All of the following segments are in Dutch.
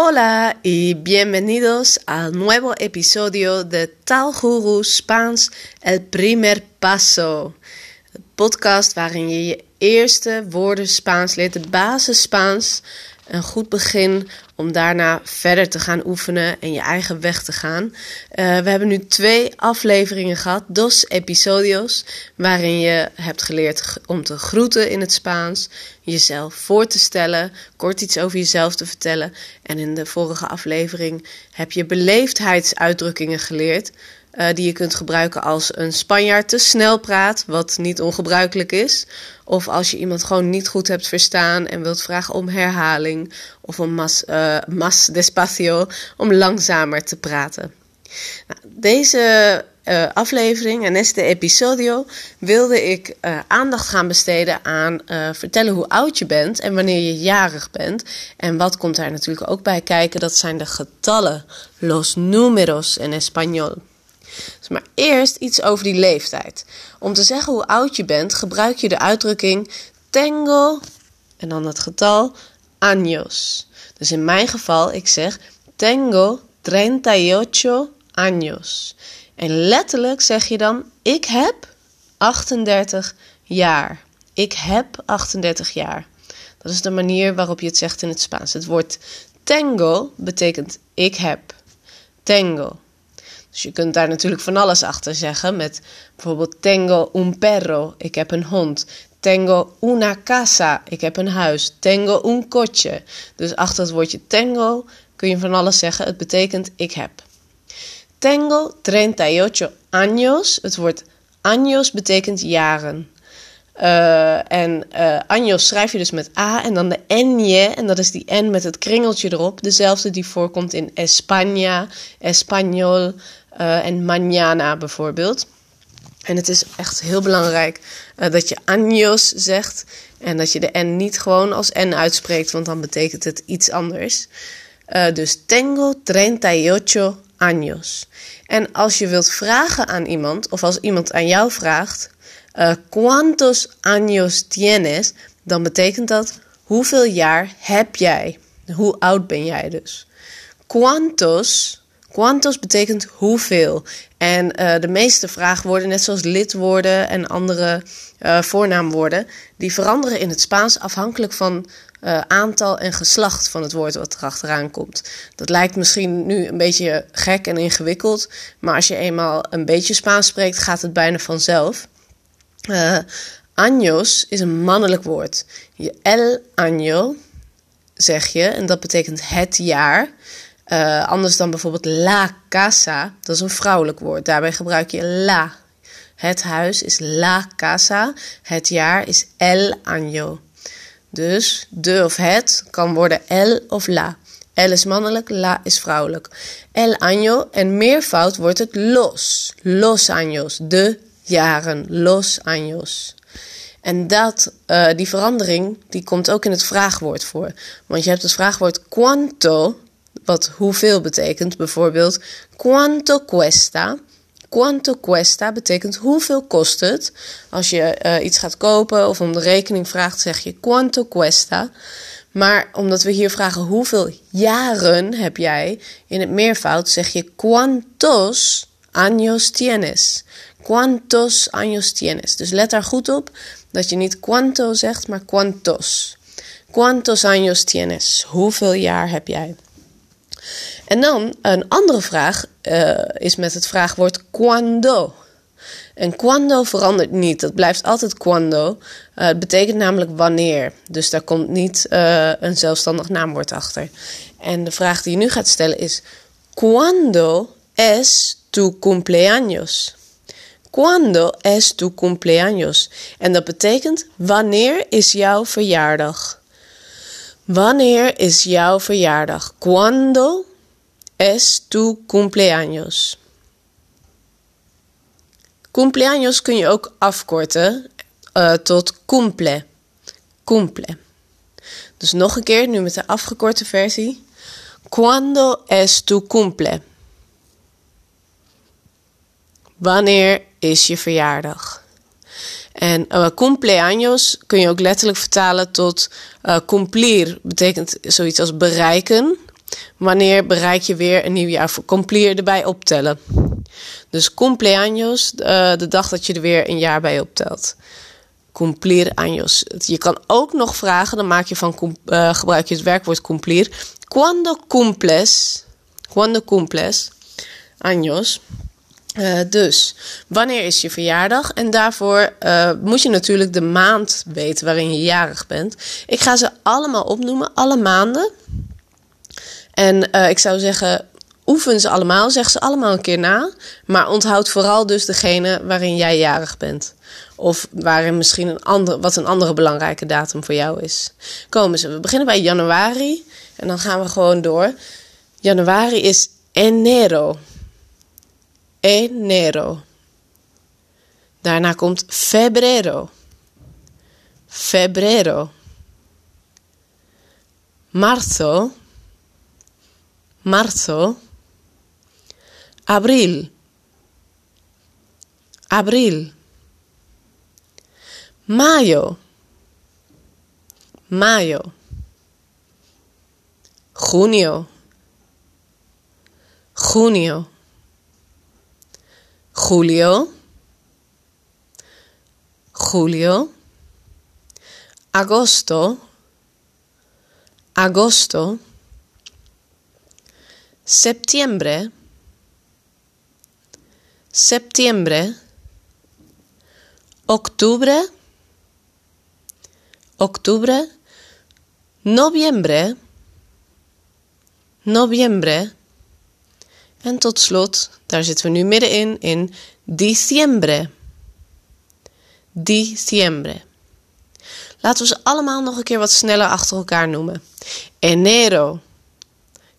Hola y bienvenidos al nuevo episodio de Tal Guru Spaans El Primer Paso. De podcast waarin je je eerste woorden Spaans leert, de basis Spaans. Een goed begin om daarna verder te gaan oefenen en je eigen weg te gaan. Uh, we hebben nu twee afleveringen gehad, dos episodios, waarin je hebt geleerd om te groeten in het Spaans, jezelf voor te stellen, kort iets over jezelf te vertellen. En in de vorige aflevering heb je beleefdheidsuitdrukkingen geleerd. Uh, die je kunt gebruiken als een Spanjaard te snel praat, wat niet ongebruikelijk is. Of als je iemand gewoon niet goed hebt verstaan en wilt vragen om herhaling. Of om mas, uh, mas despacio, om langzamer te praten. Nou, deze uh, aflevering en este episodio wilde ik aandacht gaan besteden aan vertellen hoe oud je bent en wanneer je jarig bent. En wat komt daar natuurlijk ook bij kijken, dat zijn de getallen, los números in español. Maar eerst iets over die leeftijd. Om te zeggen hoe oud je bent, gebruik je de uitdrukking tengo en dan het getal años. Dus in mijn geval, ik zeg tengo 38 años. En letterlijk zeg je dan: ik heb 38 jaar. Ik heb 38 jaar. Dat is de manier waarop je het zegt in het Spaans. Het woord tengo betekent ik heb. Tengo. Dus je kunt daar natuurlijk van alles achter zeggen. Met bijvoorbeeld tengo un perro, ik heb een hond. Tengo una casa, ik heb een huis. Tengo un coche. Dus achter het woordje tengo kun je van alles zeggen. Het betekent ik heb. Tengo 38 años. Het woord años betekent jaren. Uh, en uh, años schrijf je dus met A en dan de N-je. En dat is die N met het kringeltje erop. Dezelfde die voorkomt in España, Español uh, en mañana bijvoorbeeld. En het is echt heel belangrijk dat je años zegt. En dat je de N niet gewoon als N uitspreekt, want dan betekent het iets anders. dus tengo 38 años. En als je wilt vragen aan iemand, of als iemand aan jou vraagt, uh, ¿cuántos años tienes? Dan betekent dat hoeveel jaar heb jij? Hoe oud ben jij dus? ¿Cuántos? ¿Cuántos betekent hoeveel? En uh, de meeste vraagwoorden, net zoals lidwoorden en andere uh, voornaamwoorden, die veranderen in het Spaans afhankelijk van uh, aantal en geslacht van het woord wat erachteraan komt. Dat lijkt misschien nu een beetje gek en ingewikkeld, maar als je eenmaal een beetje Spaans spreekt, gaat het bijna vanzelf. Años is een mannelijk woord. Je el año zeg je en dat betekent het jaar. Uh, anders dan bijvoorbeeld la casa, dat is een vrouwelijk woord. Daarbij gebruik je la. Het huis is la casa, het jaar is el año. Dus de of het kan worden el of la. El is mannelijk, la is vrouwelijk. El año en meervoud wordt het los. Los años, de jaren, los años. En dat, uh, die verandering, die komt ook in het vraagwoord voor. Want je hebt het vraagwoord cuánto, wat hoeveel betekent. Bijvoorbeeld, cuánto cuesta. Quanto cuesta betekent hoeveel kost het. Als je uh, iets gaat kopen of om de rekening vraagt, zeg je quanto cuesta. Maar omdat we hier vragen hoeveel jaren heb jij, in het meervoud zeg je cuántos años tienes. Cuántos años tienes. Dus let daar goed op dat je niet cuánto zegt, maar cuántos. Cuántos años tienes? Hoeveel jaar heb jij? En dan een andere vraag uh, is met het vraagwoord cuando. En cuando verandert niet. Dat blijft altijd cuando. Uh, het betekent namelijk wanneer. Dus daar komt niet uh, een zelfstandig naamwoord achter. En de vraag die je nu gaat stellen is: Cuando es tu cumpleaños? Cuando es tu cumpleaños? En dat betekent wanneer is jouw verjaardag? Wanneer is jouw verjaardag? Cuando es tu cumpleaños? Cumpleaños kun je ook afkorten uh, tot cumple. Cumple. Dus nog een keer, nu met de afgekorte versie. Cuando es tu cumple? Wanneer is je verjaardag? En uh, cumpleaños kun je ook letterlijk vertalen tot uh, cumplir. Betekent zoiets als bereiken. Wanneer bereik je weer een nieuw jaar? Cumplir erbij optellen. Dus cumpleaños, uh, de dag dat je er weer een jaar bij optelt. Cumplir años. Je kan ook nog vragen, dan maak je van, gebruik je het werkwoord cumplir. Cuando cumples, cuando cumples años. Uh, dus, wanneer is je verjaardag? En daarvoor uh, moet je natuurlijk de maand weten waarin je jarig bent. Ik ga ze allemaal opnoemen, alle maanden. En uh, ik zou zeggen, oefen ze allemaal, zeg ze allemaal een keer na. Maar onthoud vooral dus degene waarin jij jarig bent. Of waarin misschien een andere, wat een andere belangrijke datum voor jou is. Komen ze. We beginnen bij januari. En dan gaan we gewoon door. Januari is enero. Enero. Daarna komt febrero. Febrero. Marzo. Marzo. Abril. Abril. Mayo. Mayo. Junio. Junio. Julio. Julio. Agosto. Agosto. Septiembre. Septiembre. Octubre. Octubre. Noviembre. Noviembre. En tot slot, daar zitten we nu middenin, in diciembre. Diciembre. Laten we ze allemaal nog een keer wat sneller achter elkaar noemen. Enero.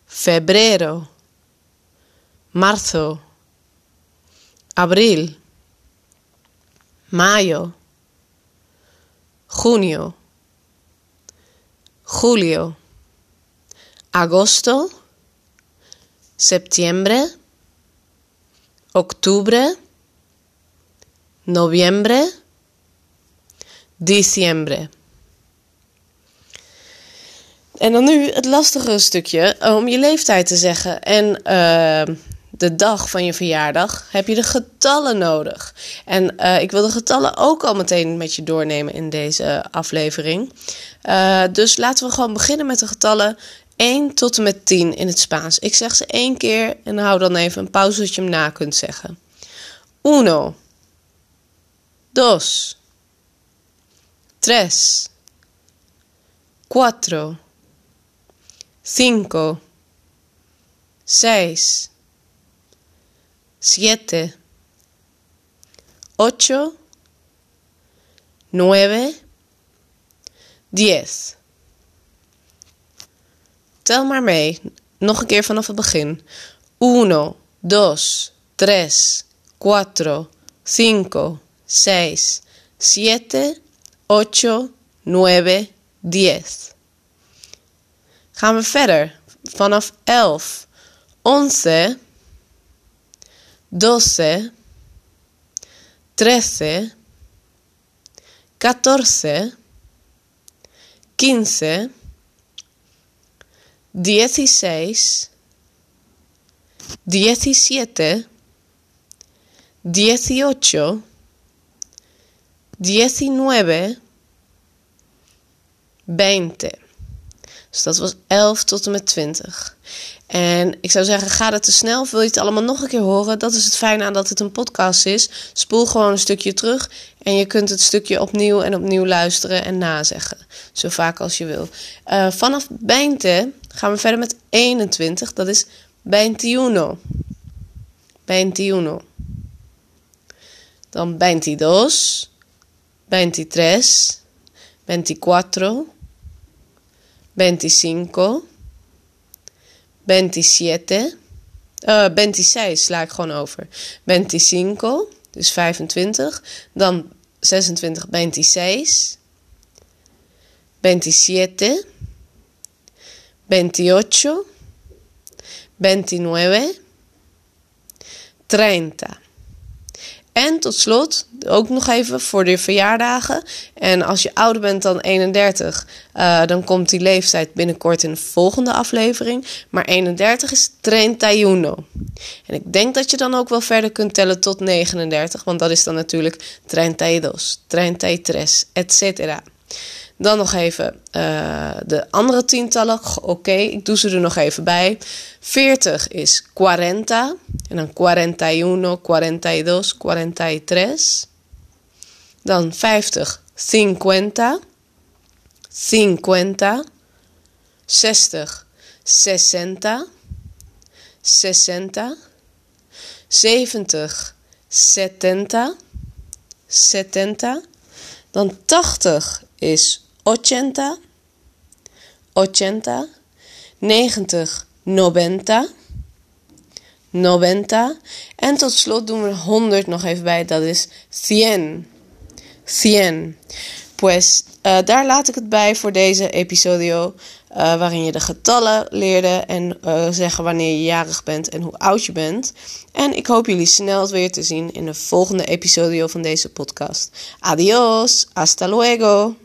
Febrero. Marzo. Abril. Mayo. Junio. Julio. Agosto septiembre, octubre, noviembre, diciembre. En dan nu het lastige stukje eh, om je leeftijd te zeggen. En uh, de dag van je verjaardag heb je de getallen nodig. En uh, ik wil de getallen ook al meteen met je doornemen in deze aflevering. Dus laten we gewoon beginnen met de getallen 1 tot en met 10 in het Spaans. Ik zeg ze één keer en hou dan even een pauze dat je hem na kunt zeggen. Uno. Dos. Tres. Cuatro. Cinco. Seis. Siete. Ocho. Nueve. Diez. Tel maar mee. Nog een keer vanaf het begin. Uno, dos, tres, cuatro, cinco, seis, siete, ocho, nueve, diez. Gaan we verder. Vanaf elf. Once, doce, trece, catorce, quince, dieciséis, diecisiete, dieciocho, diecinueve, veinte. Dus dat was 11 tot en met 20. En ik zou zeggen, ga het te snel. Wil je het allemaal nog een keer horen? Dat is het fijne aan dat het een podcast is. Spoel gewoon een stukje terug. En je kunt het stukje opnieuw en opnieuw luisteren en nazeggen. Zo vaak als je wil. Uh, vanaf Bijnte gaan we verder met 21. Dat is 21. 21. Dan 22. 23. 24. 25. 27. Uh, 26 sla ik gewoon over. 25, dus 25. Dan 26, 26. 27. 28. 29. 30. En tot slot, ook nog even voor de verjaardagen. En als je ouder bent dan 31, uh, dan komt die leeftijd binnenkort in de volgende aflevering. Maar 31 is 31. En ik denk dat je dan ook wel verder kunt tellen tot 39, want dat is dan natuurlijk 32, 33, etc. Dan nog even uh, de andere tientallen. Oké, ik doe ze er nog even bij. 40 is 40. En dan 41, 42, 43. Dan 50, 50. 50. 60, 60. 60. 70, 70. 70. Dan 80 is 80, 80, 90, 90, 90. En tot slot doen we 100 nog even bij, dat is 100. 100. Pues uh, daar laat ik het bij voor deze episodio. Uh, waarin je de getallen leerde en uh, zeggen wanneer je jarig bent en hoe oud je bent. En ik hoop jullie snel weer te zien in de volgende episodio van deze podcast. Adios, hasta luego.